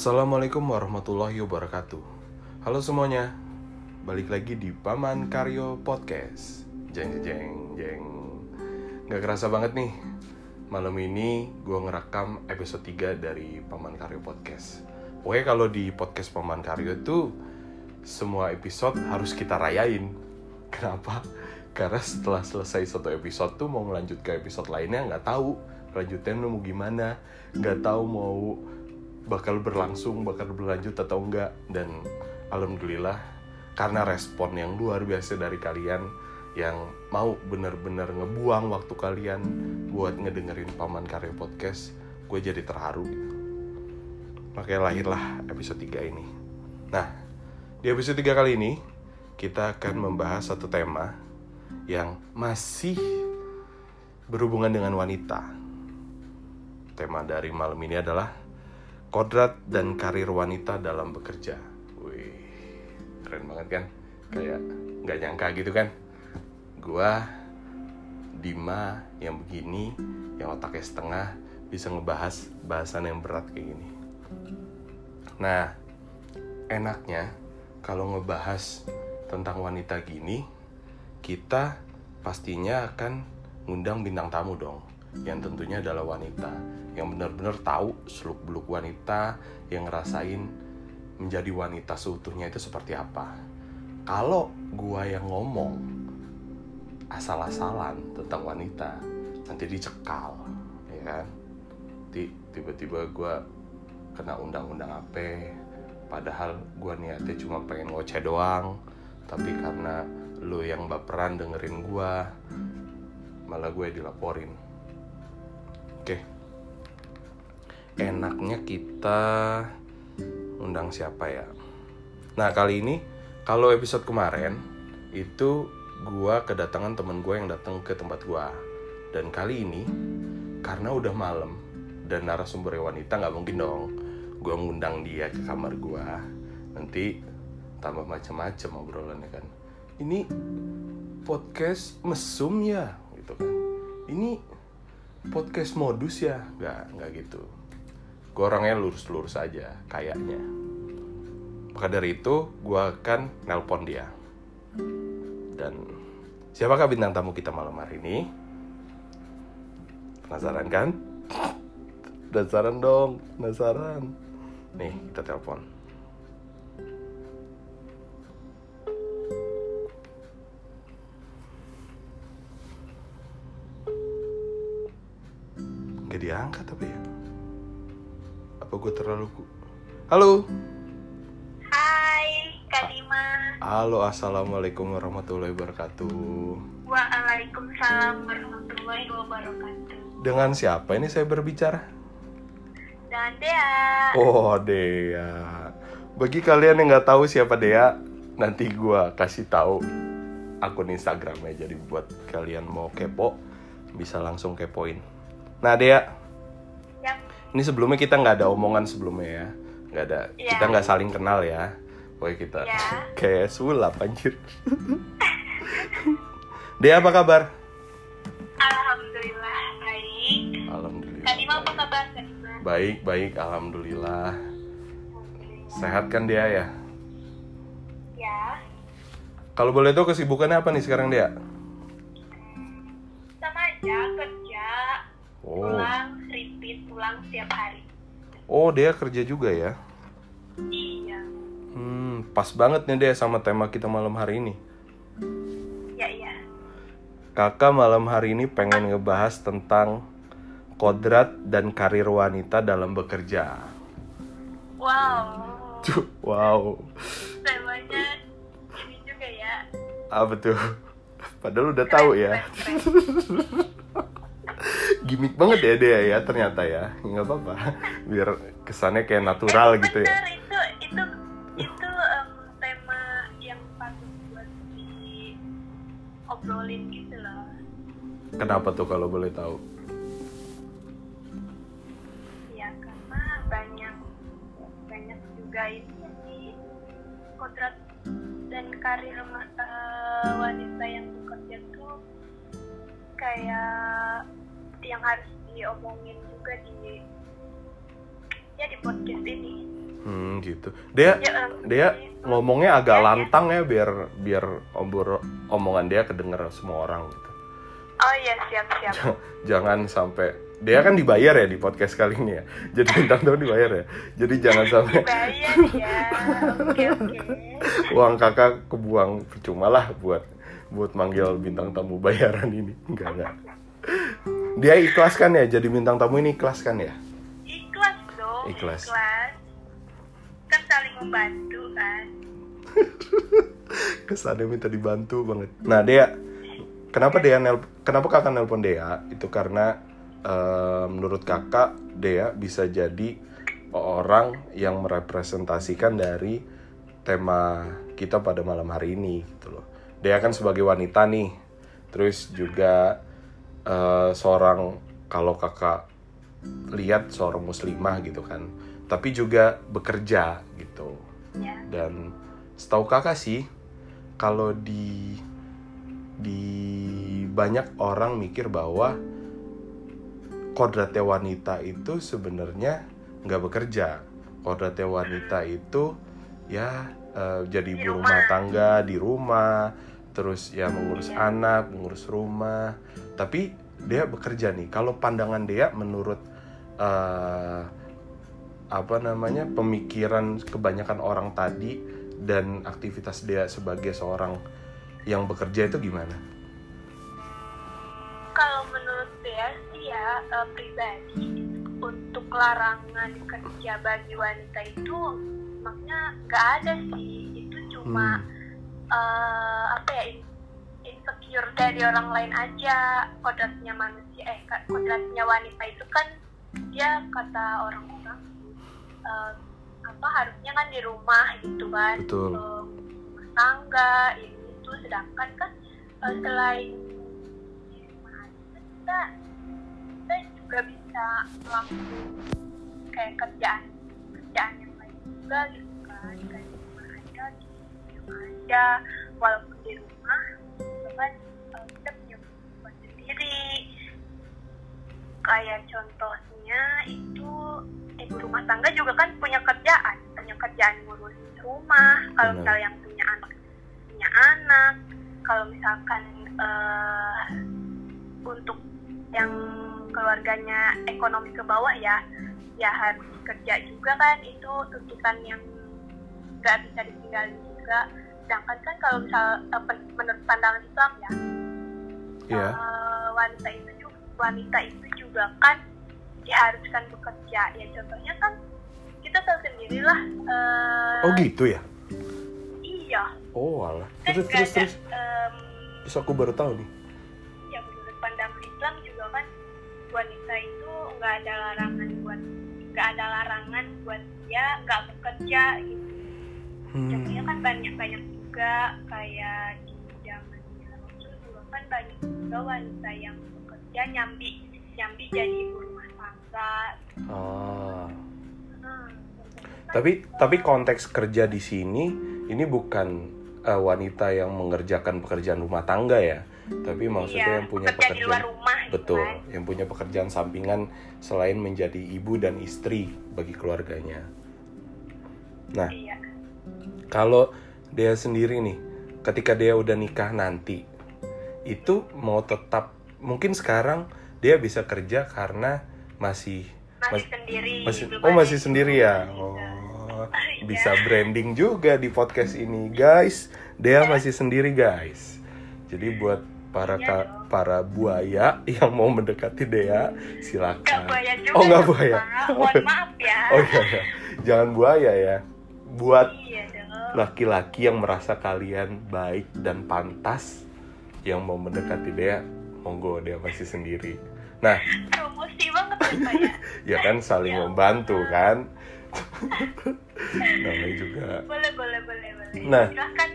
Assalamualaikum warahmatullahi wabarakatuh. Halo semuanya Balik lagi di Paman Karyo Podcast. Jeng jeng jeng. Gak kerasa banget nih Malam ini gue ngerekam episode 3 dari Paman Karyo Podcast. Pokoknya kalau di podcast Paman Karyo itu Semua episode harus kita rayain. Kenapa? Karena setelah selesai satu episode tuh mau ngelanjut ke episode lainnya nggak tahu Lanjutannya mau gimana. Nggak tahu mau bakal berlangsung, bakal berlanjut atau enggak dan alhamdulillah karena respon yang luar biasa dari kalian yang mau bener-bener ngebuang waktu kalian buat ngedengerin Paman Karya Podcast, gue jadi terharu. Makanya lahirlah episode 3 ini. Nah, di episode 3 kali ini kita akan membahas satu tema yang masih berhubungan dengan wanita. Tema dari malam ini adalah kodrat dan karir wanita dalam bekerja. Wih, keren banget kan? Kayak nggak nyangka gitu kan? Gua Dima yang begini, yang otaknya setengah bisa ngebahas bahasan yang berat kayak gini. Nah, enaknya kalau ngebahas tentang wanita gini, kita pastinya akan ngundang bintang tamu dong, yang tentunya adalah wanita yang benar-benar tahu seluk beluk wanita yang ngerasain menjadi wanita seutuhnya itu seperti apa. Kalau gua yang ngomong asal-asalan tentang wanita nanti dicekal ya kan? Tiba-tiba gua kena undang-undang apa padahal gua niatnya cuma pengen ngoceh doang tapi karena lu yang baperan dengerin gua malah gue dilaporin enaknya kita undang siapa ya? Nah kali ini kalau episode kemarin itu gua kedatangan temen gue yang datang ke tempat gua. Dan kali ini karena udah malam dan narasumber wanita nggak mungkin dong gua ngundang dia ke kamar gua. Nanti tambah macam-macam obrolannya kan. Ini podcast mesum ya? Gitu kan. Ini podcast modus ya? Nggak nggak gitu gue orangnya lurus-lurus aja kayaknya. Maka dari itu gue akan nelpon dia. Dan siapakah bintang tamu kita malam hari ini? Penasaran kan? Penasaran dong penasaran. Nih kita telepon gak diangkat tapi terlalu halo? Hai Kak Dima. halo assalamualaikum warahmatullahi wabarakatuh. Waalaikumsalam warahmatullahi wabarakatuh. Dengan siapa ini saya berbicara? Dan Dea. Oh Dea. Bagi kalian yang nggak tahu siapa Dea nanti gue kasih tahu akun Instagramnya. Jadi buat kalian mau kepo bisa langsung kepoin. Nah Dea ini sebelumnya kita nggak ada omongan sebelumnya ya. Nggak ada Iya. kita nggak saling kenal ya. Pokoknya kita Iya. kayak sulap anjir. Dea apa kabar? Alhamdulillah baik. Alhamdulillah. Kak Dima apa kabar baik baik alhamdulillah. Sehat kan Dea ya? Ya. Kalau boleh tahu kesibukannya apa nih sekarang Dea? Sama aja kerja oh Pulang repeat pulang setiap hari oh Dea kerja juga ya Iya hmm pas banget nih Dea sama tema kita malam hari ini Ya iya Kakak malam hari ini pengen ngebahas tentang kodrat dan karir wanita dalam bekerja. Wow Tuh, wow. Temanya ini juga ya Apa tuh? Padahal udah tahu ya. Keren, keren. Gimik banget ya dia ya ternyata ya. Nggak apa-apa. Biar kesannya kayak natural Eh, gitu ya. itu itu itu em, tema yang patut buat diobrolin gitu loh Kenapa tuh kalau boleh tahu? ya karena banyak banyak juga itu sih kodrat dan karir eh, wanita yang bekerja tuh kayak yang harus diomongin juga di ya di podcast ini Hmm, gitu. Dia Ya, em, dia ngomongnya agak Ya, ya. lantang ya biar biar ombor omongan dia kedenger semua orang gitu. Oh iya siap siap. Jangan sampai dia kan dibayar ya di podcast kali ini ya. Jadi bintang tamu dibayar ya. Jadi jangan sampai Bayar ya. Oke oke. uang kakak kebuang percuma lah buat buat manggil bintang tamu bayaran ini. Enggak enggak. Dia ikhlas kan ya jadi bintang tamu ini ikhlas kan ya? Ikhlas dong. Ikhlas. Kan saling membantu kan. Kesannya minta dibantu banget. Nah dia kenapa dia nel kenapa kakak nelpon Dea itu karena eh, menurut kakak Dea bisa jadi orang yang merepresentasikan dari tema kita pada malam hari ini gitu loh. Dea kan sebagai wanita nih, terus juga eh, seorang kalau kakak lihat seorang muslimah gitu kan, tapi juga bekerja gitu. Ya. dan setahu kakak sih kalau di di banyak orang mikir bahwa kodratnya wanita itu sebenarnya nggak bekerja. Kodratnya wanita itu ya eh, jadi Di ibu rumah. tangga di rumah terus ya mengurus anak mengurus rumah tapi dia bekerja nih kalau pandangan dia menurut eh, apa namanya pemikiran kebanyakan orang tadi dan aktivitas dia sebagai seorang yang bekerja itu gimana? Kalau menurut saya sih ya eh, pribadi untuk larangan kerja bagi wanita itu maknya nggak ada sih itu cuma Hmm. Eh, apa ya in- insecure dari orang lain aja. Kodratnya manusia eh kodratnya wanita itu kan dia kata orang-orang eh, apa harusnya kan di rumah gitu kan. Betul. Rumah tangga ini itu. Sedangkan kan eh, selain di rumah aja kita kita juga bisa melakukan kayak kerjaan kerjaan yang lain juga gitu kan aja walaupun di rumah kan eh, kita punya kehidupan sendiri. Kayak contohnya itu ibu rumah tangga juga kan punya kerjaan punya kerjaan ngurus rumah. Kalau misalnya yang punya anak punya anak kalau misalkan eh, untuk yang keluarganya ekonomi ke bawah ya ya harus kerja juga kan itu tuntutan yang nggak bisa ditinggalin juga sedangkan kan kalau misal eh, menurut pandangan Islam ya Iya. eh, wanita itu juga wanita itu juga kan diharuskan bekerja ya contohnya kan kita tahu sendirilah eh, Oh gitu ya? iya Oh alah. Terus terus ada, terus. em, Terus aku baru tahu nih. ya menurut pandangan Islam juga kan wanita itu nggak ada larangan buat nggak ada larangan buat dia nggak bekerja gitu contohnya Hmm. kan banyak banyak juga kayak di zamannya Rasul juga kan banyak juga wanita yang bekerja nyambi nyambi jadi ibu rumah tangga Ah. Hmm. Tapi tapi konteks kerja di sini ini bukan eh, wanita yang mengerjakan pekerjaan rumah tangga ya, tapi maksudnya Iya, yang punya bekerja di luar pekerjaan rumah gitu betul, kan. yang punya pekerjaan sampingan selain menjadi ibu dan istri bagi keluarganya. Nah, iya kalau dia sendiri nih, ketika dia udah nikah nanti, itu mau tetap mungkin sekarang dia bisa kerja karena masih masih Mas- sendiri masih belum oh masih sendiri ya? bisa. oh Iya. bisa branding juga di podcast ini. Guys Dea masih sendiri guys. Jadi buat para Iya ka- para buaya yang mau mendekati Dea Nggak silakan. Buaya juga oh nggak buaya? Mohon maaf ya. Oh iya, iya. Jangan buaya ya. Buat iya laki-laki yang merasa kalian baik dan pantas yang mau mendekati Dea monggo Dea masih sendiri. Nah. Promosi banget ya ya? Ya kan saling Ya membantu kan? Namanya juga. Boleh boleh boleh boleh. Nah. silahkan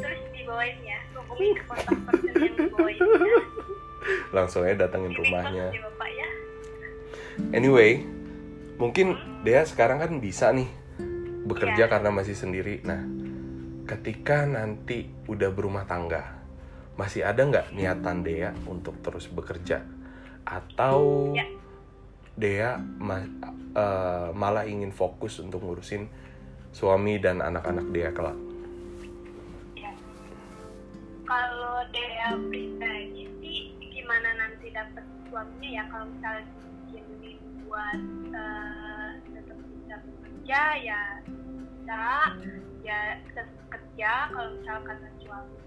terus dibawain ya. Hubungi ke kontak person yang dibawain ya. langsung aja datengin Ini rumahnya. ya bapak ya. Anyway mungkin Dea sekarang kan bisa nih bekerja Iya. karena masih sendiri nah ketika nanti udah berumah tangga masih ada nggak niatan Dea untuk terus bekerja atau Ya. Dea ma- eh, malah ingin fokus untuk ngurusin suami dan anak-anak Dea kelak? ya kalau Dea pribadi sih gimana nanti dapat suaminya ya kalau misalnya buat eh, tetap bisa bekerja ya bisa ya tetap kerja kalau misalkan suami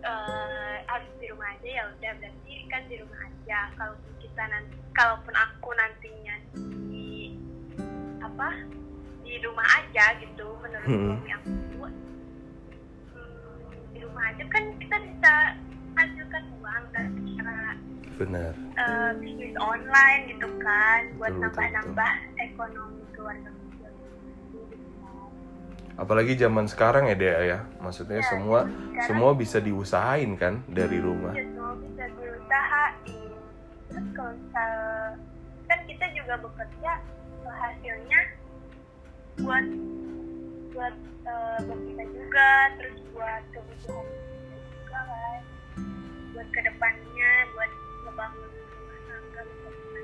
eh, harus di rumah aja ya udah berarti kan di rumah aja kalau kita nanti kalaupun aku nantinya di apa di rumah aja gitu menurut Hmm. suami aku hmm, di rumah aja kan kita bisa hasilkan uang dan cara Benar. eh, bisnis online gitu kan buat nambah-nambah ekonomi keluarga. Apalagi zaman sekarang ya Dea ya. Maksudnya Ya, semua sekarang- semua bisa diusahain kan dari rumah. Ya, semua bisa diusahain. Terus kalau misal kan kita juga bekerja hasilnya buat buat eh, buat kita juga, terus buat kebutuhan kita juga kan, buat ke depannya, buat ngebangun rumah tangga kita.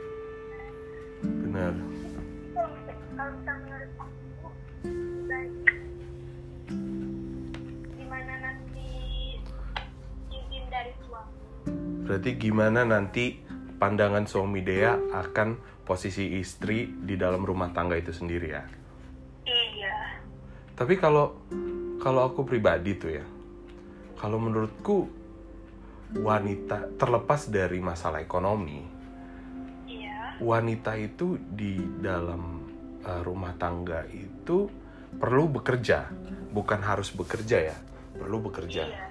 Benar. Kalau misal menurut aku pribadi, Berarti gimana nanti pandangan suami Dea akan posisi istri di dalam rumah tangga itu sendiri ya? Iya. Tapi kalau kalau aku pribadi tuh ya, kalau menurutku wanita terlepas dari masalah ekonomi, Iya. wanita itu di dalam uh, rumah tangga itu perlu bekerja, bukan harus bekerja ya, perlu bekerja. Iya.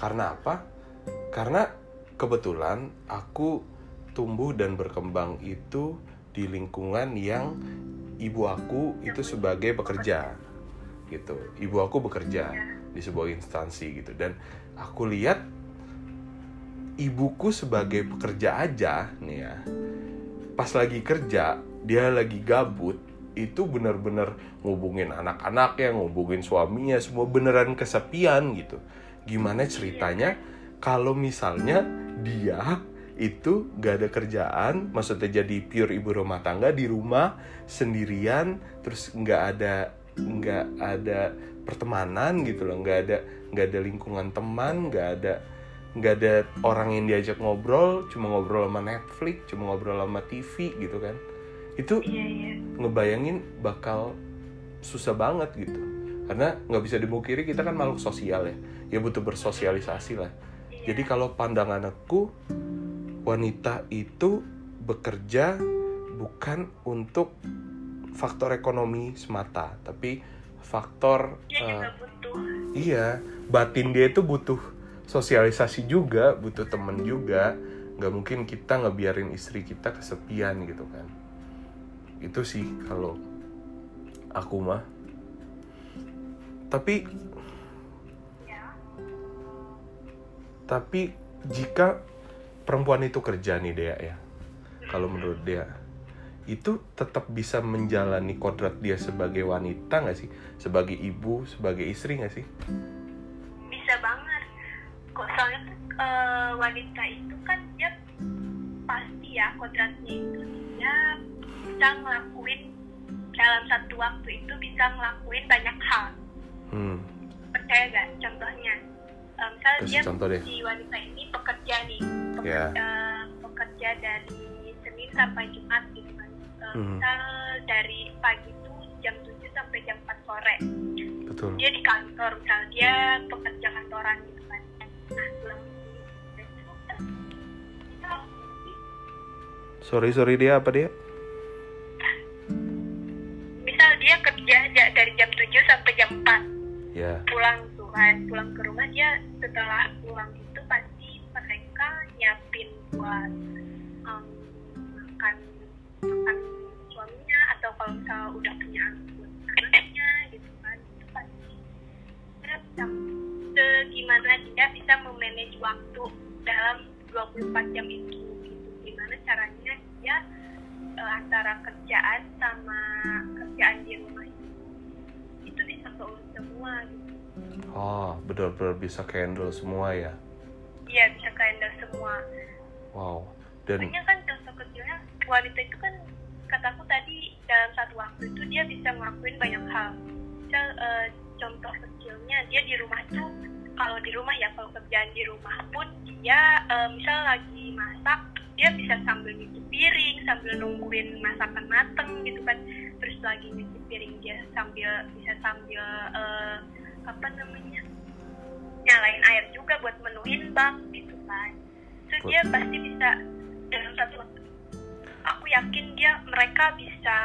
Karena apa? Karena kebetulan aku tumbuh dan berkembang itu di lingkungan yang ibu aku itu sebagai pekerja gitu. Ibu aku bekerja di sebuah instansi gitu dan aku lihat ibuku sebagai pekerja aja nih ya. Pas lagi kerja, dia lagi gabut, itu bener-bener ngubungin anak-anaknya, ngubungin suaminya, semua beneran kesepian gitu. Gimana ceritanya kalau misalnya dia itu gak ada kerjaan, maksudnya jadi pure ibu rumah tangga di rumah sendirian, terus nggak ada nggak ada pertemanan gitu loh, nggak ada nggak ada lingkungan teman, nggak ada nggak ada orang yang diajak ngobrol, cuma ngobrol sama Netflix, cuma ngobrol sama TV gitu kan, itu Iya, iya. ngebayangin bakal susah banget gitu karena nggak bisa dimukiri kita kan makhluk sosial ya ya butuh bersosialisasi lah. Jadi kalau pandangan aku wanita itu bekerja bukan untuk faktor ekonomi semata tapi faktor Dia juga butuh. iya batin dia itu butuh sosialisasi juga butuh temen juga. Nggak mungkin kita ngebiarin istri kita kesepian gitu kan. Itu sih kalau aku mah. Tapi tapi jika perempuan itu kerja nih Dea ya kalau menurut Dea itu tetap bisa menjalani kodrat dia sebagai wanita nggak sih sebagai ibu sebagai istri nggak sih Bisa banget. Kok soalnya eh, wanita itu kan dia pasti ya kodratnya itu dia bisa ngelakuin dalam satu waktu itu bisa ngelakuin banyak hal. hmm Percaya gak? Contohnya, eh, misalnya kasih dia contoh deh si wanita ini pekerja nih, pekerja, Ya. eh, pekerja dari Senin sampai Jumat gitu kan. Eh, Hmm. Misal dari pagi itu jam 7 sampai jam 4 sore. betul Dia di kantor, misal dia pekerja kantoran gitu kan. Nah, pulang sorry sorry dia apa dia misal dia kerja ja- dari jam 7 sampai jam 4 ya pulang tuh kan pulang ke rumah dia setelah pulang itu pasti mereka nyiapin buat em, makan makan suaminya atau kalau misal udah punya buat anaknya gitu kan itu pasti dia bisa se- gimana dia bisa memanage waktu dalam 24 jam itu gitu. Gimana caranya dia eh, antara kerjaan sama kerjaan di rumah itu. Itu bisa keurus semua gitu oh benar-benar bisa handle semua ya? Iya bisa handle semua. wow. Dan Makanya kan contoh kecilnya wanita itu kan kataku tadi dalam satu waktu itu dia bisa ngelakuin banyak hal. Misal eh, contoh kecilnya dia di rumah tuh kalau di rumah ya kalau kerjaan di rumah pun dia eh, misal lagi masak dia bisa sambil nyuci piring sambil nungguin masakan mateng gitu kan. Terus lagi nyuci piring dia sambil bisa sambil eh, apa namanya nyalain air juga buat menuhin bak gitu kan. Terus dia pasti bisa dalam satu aku yakin dia mereka bisa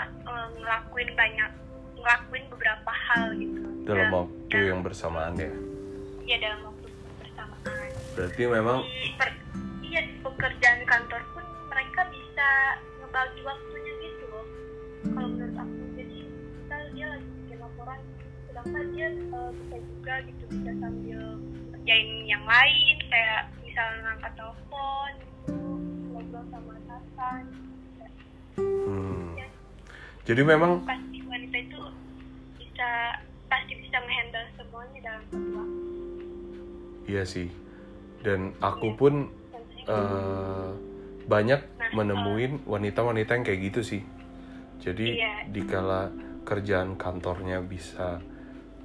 eh, ngelakuin banyak ngelakuin beberapa hal gitu. Dalam waktu dan- yang bersamaan ya? Iya dalam waktu bersamaan. Berarti memang di per- iya di pekerjaan kantor pun mereka bisa ngebagi waktunya sedangkan dia eh, bisa juga gitu bisa sambil kerjain yang lain kayak misalnya ngangkat telepon ngobrol sama atasan hmm, jadi memang pasti wanita itu bisa pasti bisa ngehandle semuanya dalam satu waktu. Iya sih. Dan aku pun Contohnya eh, banyak menemuin wanita-wanita yang kayak gitu sih. Jadi Iya. dikala kerjaan kantornya bisa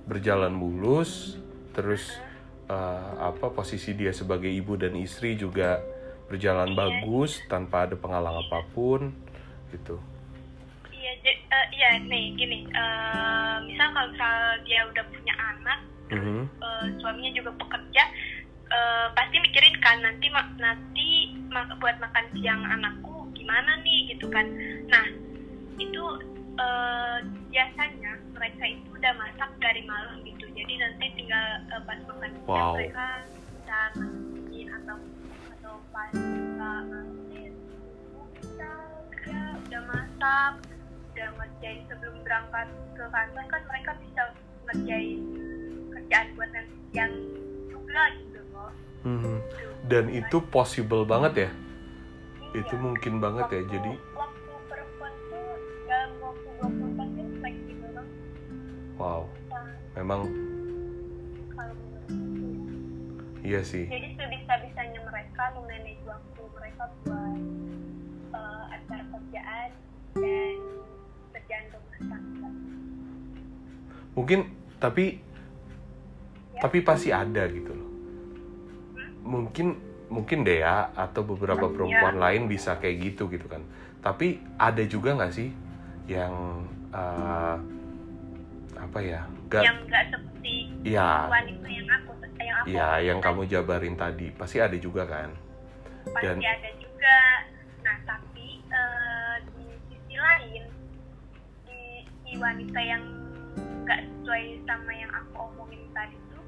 berjalan mulus, terus eh, apa posisi dia sebagai ibu dan istri juga berjalan Iya. bagus tanpa ada penghalang apa pun, gitu. Iya, eh, iya nih gini, eh, misal kalau misal dia udah punya anak, Mhm. eh, suaminya juga bekerja, eh, pasti mikirin kan nanti ma- nanti ma- buat makan siang anakku gimana nih gitu kan. Nah itu eh, biasanya mereka itu udah masak dari malam gitu, jadi nanti tinggal eh, pas makan Wow. mereka bisa masukin atau atau pas buka nanti kita udah masak udah ngerjain sebelum berangkat ke kantor kan mereka bisa ngerjain kerjaan buat nanti siang juga gitu loh Mhm. Tuh. Dan itu possible banget ya? Iya. Itu mungkin banget ya. Jadi Ya. iya sih. jadi sebisa-bisanya mereka memanage waktu mereka buat acara kerjaan dan kerjaan rumah tangga Mungkin tapi Ya. tapi pasti ada gitu loh. Mungkin mungkin deh ya atau beberapa Iya. perempuan lain bisa kayak gitu gitu kan. Tapi ada juga nggak sih yang eh, apa ya? Gak, yang nggak seperti ya, wanita yang aku yang aku ya yang kamu jabarin tadi pasti ada juga kan. pasti dan- ada juga nah tapi eh, di sisi lain di, di wanita yang nggak sesuai sama yang aku omongin tadi tuh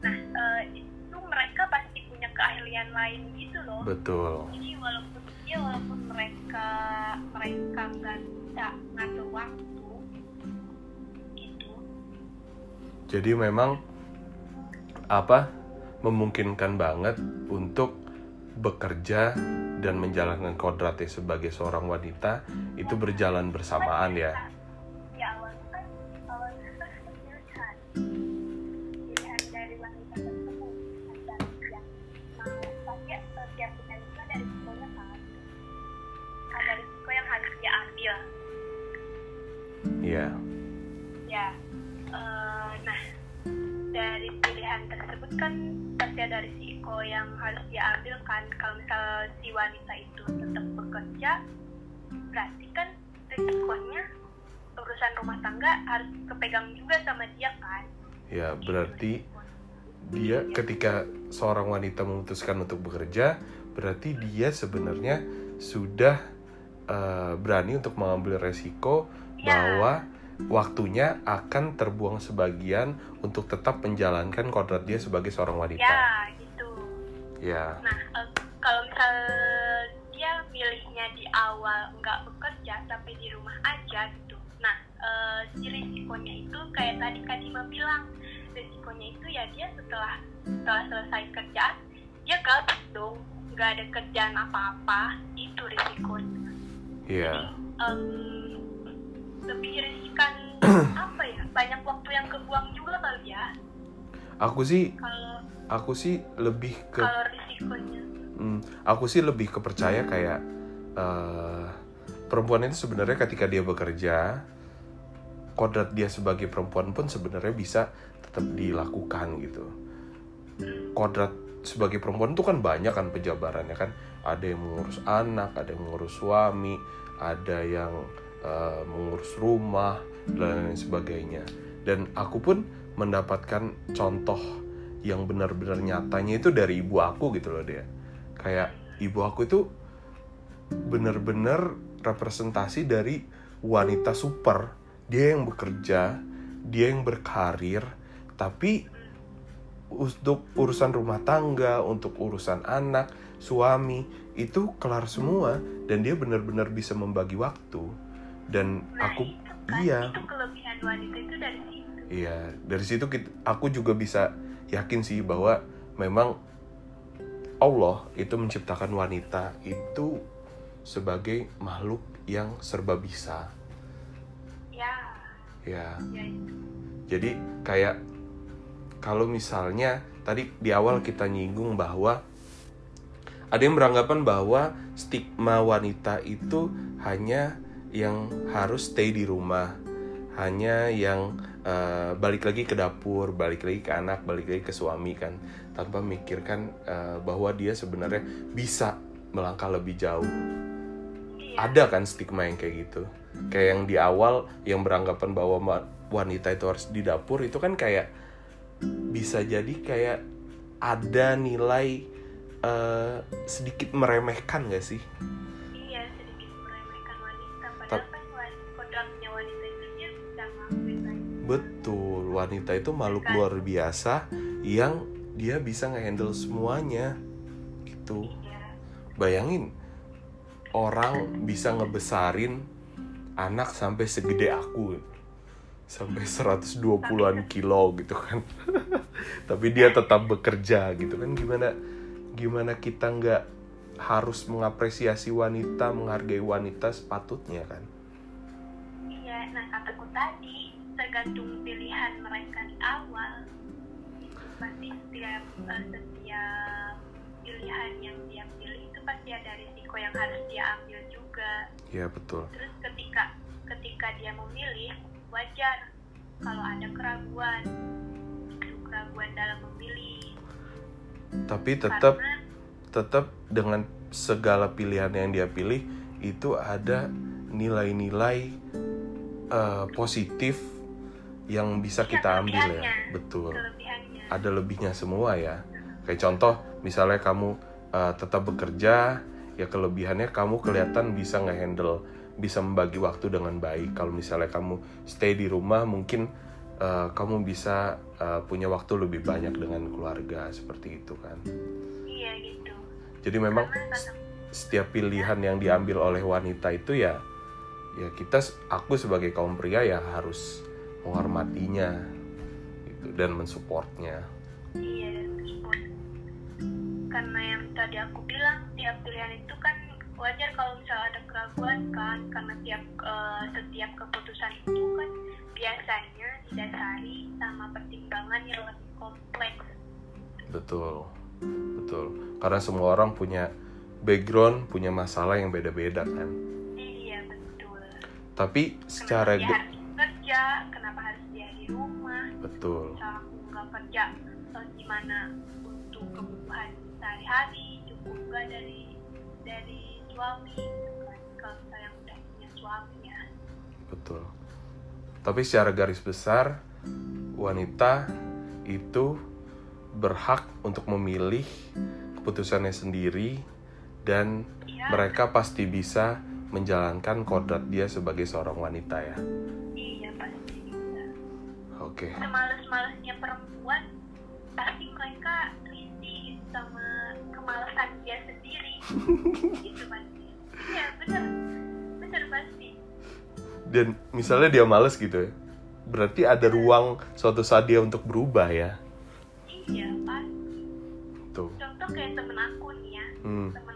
nah eh, itu mereka pasti punya keahlian lain gitu loh Betul. jadi walaupun ya walaupun mereka mereka nggak bisa ngatur waktu Jadi memang apa memungkinkan banget untuk bekerja dan menjalankan kodratnya sebagai seorang wanita itu berjalan bersamaan ya. ya kan pasti ada risiko yang harus dia ambil kan kalau misal si wanita itu tetap bekerja berarti kan risikonya urusan rumah tangga harus kepegang juga sama dia kan Ya, berarti dia ketika seorang wanita memutuskan untuk bekerja, berarti dia sebenarnya sudah eh, berani untuk mengambil resiko Ya. bahwa waktunya akan terbuang sebagian untuk tetap menjalankan kodrat dia sebagai seorang wanita. ya gitu Ya. Nah, kalau misal dia milihnya di awal nggak bekerja tapi di rumah aja gitu. Nah, eh, si risikonya itu kayak tadi Kadima bilang, risikonya itu ya dia setelah setelah selesai kerjaan dia gabut dong, nggak ada kerjaan apa-apa, itu risikonya. Iya. Em, lebih riskan apa ya? Banyak waktu yang kebuang juga kali ya. Aku sih Kalau aku sih lebih ke kalau risikonya, Hmm, aku sih lebih kepercaya kayak eh, perempuan itu sebenarnya ketika dia bekerja kodrat dia sebagai perempuan pun sebenarnya bisa tetap dilakukan gitu kodrat sebagai perempuan itu kan banyak kan penjabarannya kan ada yang mengurus anak ada yang mengurus suami ada yang eh, mengurus rumah dan lain sebagainya. Dan aku pun mendapatkan contoh yang benar-benar nyatanya itu dari ibu aku gitu loh dia kayak ibu aku itu benar-benar representasi dari wanita super. Dia yang bekerja dia yang berkarir tapi untuk urusan rumah tangga untuk urusan anak suami itu kelar semua. Dan dia benar-benar bisa membagi waktu dan Nah, aku itu kan, iya itu kelebihan wanita itu dari situ. Iya, dari situ kita, aku juga bisa yakin sih bahwa memang Allah itu menciptakan wanita itu sebagai makhluk yang serba bisa. Ya, Ya, ya itu. jadi kayak kalau misalnya tadi di awal kita nyinggung bahwa ada yang beranggapan bahwa stigma wanita itu hanya yang harus stay di rumah, hanya yang eh, balik lagi ke dapur, balik lagi ke anak, balik lagi ke suami kan, tanpa memikirkan eh, bahwa dia sebenarnya bisa melangkah lebih jauh. Iya. Ada kan stigma yang kayak gitu, kayak yang di awal yang beranggapan bahwa wanita itu harus di dapur itu kan kayak bisa jadi kayak ada nilai eh, sedikit meremehkan gak sih? Betul, wanita itu makhluk luar biasa yang dia bisa ngehandle semuanya. Gitu. Iya, Bayangin orang bisa ngebesarin anak sampai segede aku. Sampai 120-an kilo gitu kan. Tapi dia tetap bekerja gitu kan gimana gimana kita nggak harus mengapresiasi wanita, menghargai wanita sepatutnya kan. Nah, kataku tadi, tergantung pilihan mereka di awal. Itu pasti setiap, eh, setiap pilihan yang dia pilih itu pasti ada risiko yang harus dia ambil juga. Iya betul. Terus ketika ketika dia memilih, wajar kalau ada keraguan. Keraguan dalam memilih. Tapi tetap Karena tetap dengan segala pilihan yang dia pilih itu ada nilai-nilai eh, positif yang bisa Iya, kita ambil ya. betul. Ada lebihnya semua ya. Kayak contoh misalnya kamu eh, tetap bekerja ya kelebihannya kamu kelihatan bisa ngehandle bisa membagi waktu dengan baik. Kalau misalnya kamu stay di rumah mungkin eh, kamu bisa eh, punya waktu lebih banyak dengan keluarga seperti itu kan. Iya gitu. jadi memang setiap pilihan yang diambil oleh wanita itu ya ya kita aku sebagai kaum pria ya harus menghormatinya gitu dan mensupportnya Iya, support. Karena yang tadi aku bilang, tiap pilihan itu kan wajar kalau misalnya ada keraguan kan, karena tiap eh, setiap keputusan itu kan biasanya didasari sama pertimbangan yang lebih kompleks. betul betul karena semua orang punya background punya masalah yang beda-beda kan. Tapi secara Kenapa dia harus kerja? Kenapa harus dia di rumah? betul Misal aku nggak kerja, gimana untuk kebutuhan sehari-hari? Cukup nggak dari dari suami? Kalau udah punya suami ya. betul tapi secara garis besar wanita itu berhak untuk memilih keputusannya sendiri dan Iya, mereka pasti bisa menjalankan kodrat dia sebagai seorang wanita ya. iya pasti. Oke, Semales-malesnya perempuan, pasti mereka risih sama kemalasan dia sendiri. itu pasti. Iya benar, benar pasti. dan misalnya dia males gitu ya, berarti ada ruang suatu saat dia untuk berubah ya. Iya pasti. Tuh, Contoh kayak temen aku nih ya, hmm, temen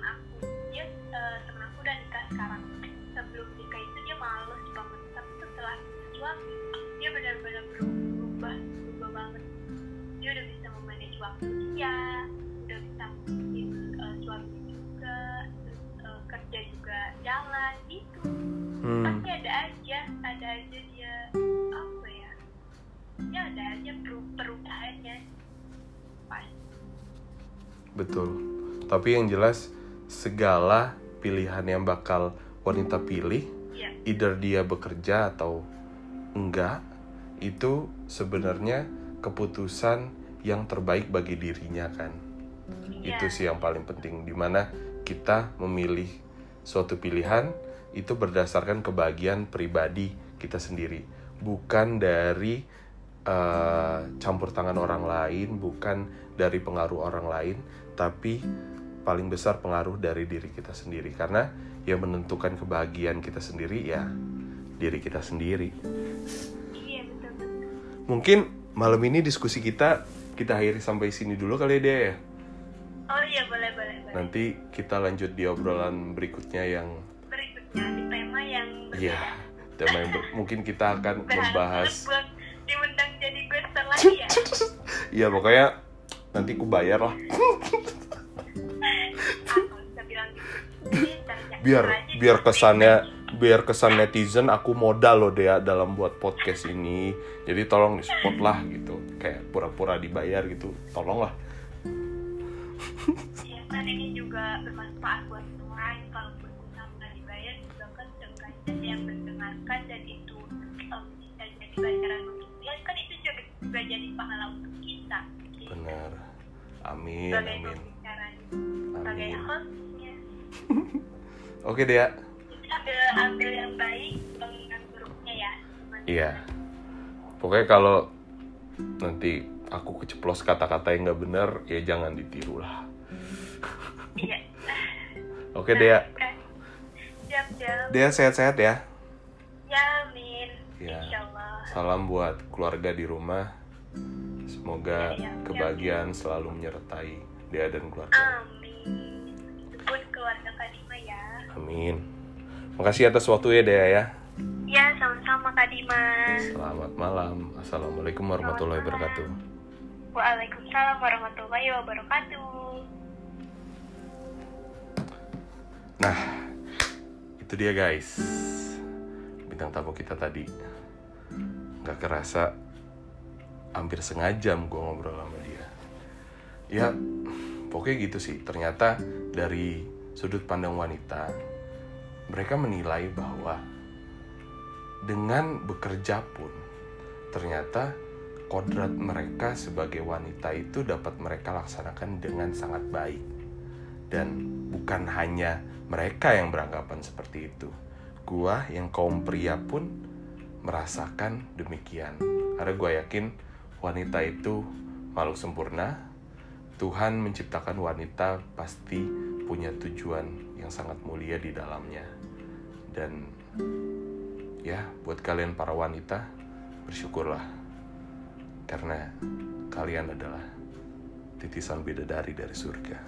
Hmm. pasti ada aja ada aja dia apa ya ya ada aja peru- perubahannya pasti Betul. Tapi yang jelas segala pilihan yang bakal wanita pilih, ya either dia bekerja atau enggak, itu sebenarnya keputusan yang terbaik bagi dirinya kan. Iya. Itu sih yang paling penting di mana kita memilih suatu pilihan itu berdasarkan kebahagiaan pribadi kita sendiri, bukan dari eh, campur tangan orang lain, bukan dari pengaruh orang lain, tapi paling besar pengaruh dari diri kita sendiri karena yang menentukan kebahagiaan kita sendiri ya diri kita sendiri. iya betul Mungkin malam ini diskusi kita kita akhiri sampai sini dulu kali ya Dea ya. oh iya boleh boleh boleh Nanti kita lanjut di obrolan berikutnya yang ya berbeda tema yang mungkin kita akan membahas diundang jadi lagi ya ya pokoknya nanti ku bayar lah. Bilang gitu. biar biar kesannya biar kesan netizen aku modal loh Dea dalam buat podcast ini. Jadi tolong di support lah gitu. Kayak pura-pura dibayar gitu. Tolong lah. Ya kan ini juga bermanfaat buat semua orang. Kita yang mendengarkan dan itu um, bisa jadi pelajaran untuk dia kan itu juga, juga jadi pahala untuk kita gitu. benar amin sebagai amin sebagai hostnya oke Dea kita ambil ambil yang baik yang buruknya ya Iya. Pokoknya kalau nanti aku keceplos kata-kata yang nggak bener, ya jangan ditiru lah. iya Oke Dea. Dea sehat-sehat ya. ya amin insyaallah Salam buat keluarga di rumah. Semoga Iya, iya. kebahagiaan selalu menyertai Dea dan keluarga. amin pun keluarga Kadima ya Amin. Makasih atas waktu ya Dea ya. ya sama-sama Kak Dimas Selamat malam. Assalamualaikum warahmatullahi wabarakatuh. Waalaikumsalam warahmatullahi wabarakatuh. Nah, itu dia guys. Bintang tamu kita tadi. Gak kerasa hampir setengah jam gue ngobrol sama dia. Ya, pokoknya gitu sih. Ternyata dari sudut pandang wanita, mereka menilai bahwa dengan bekerja pun, ternyata kodrat mereka sebagai wanita itu dapat mereka laksanakan dengan sangat baik dan bukan hanya mereka yang beranggapan seperti itu. Gua yang kaum pria pun merasakan demikian. Karena gua yakin wanita itu makhluk sempurna. Tuhan menciptakan wanita pasti punya tujuan yang sangat mulia di dalamnya. Dan ya, buat kalian para wanita, bersyukurlah. Karena kalian adalah titisan bidadari dari surga.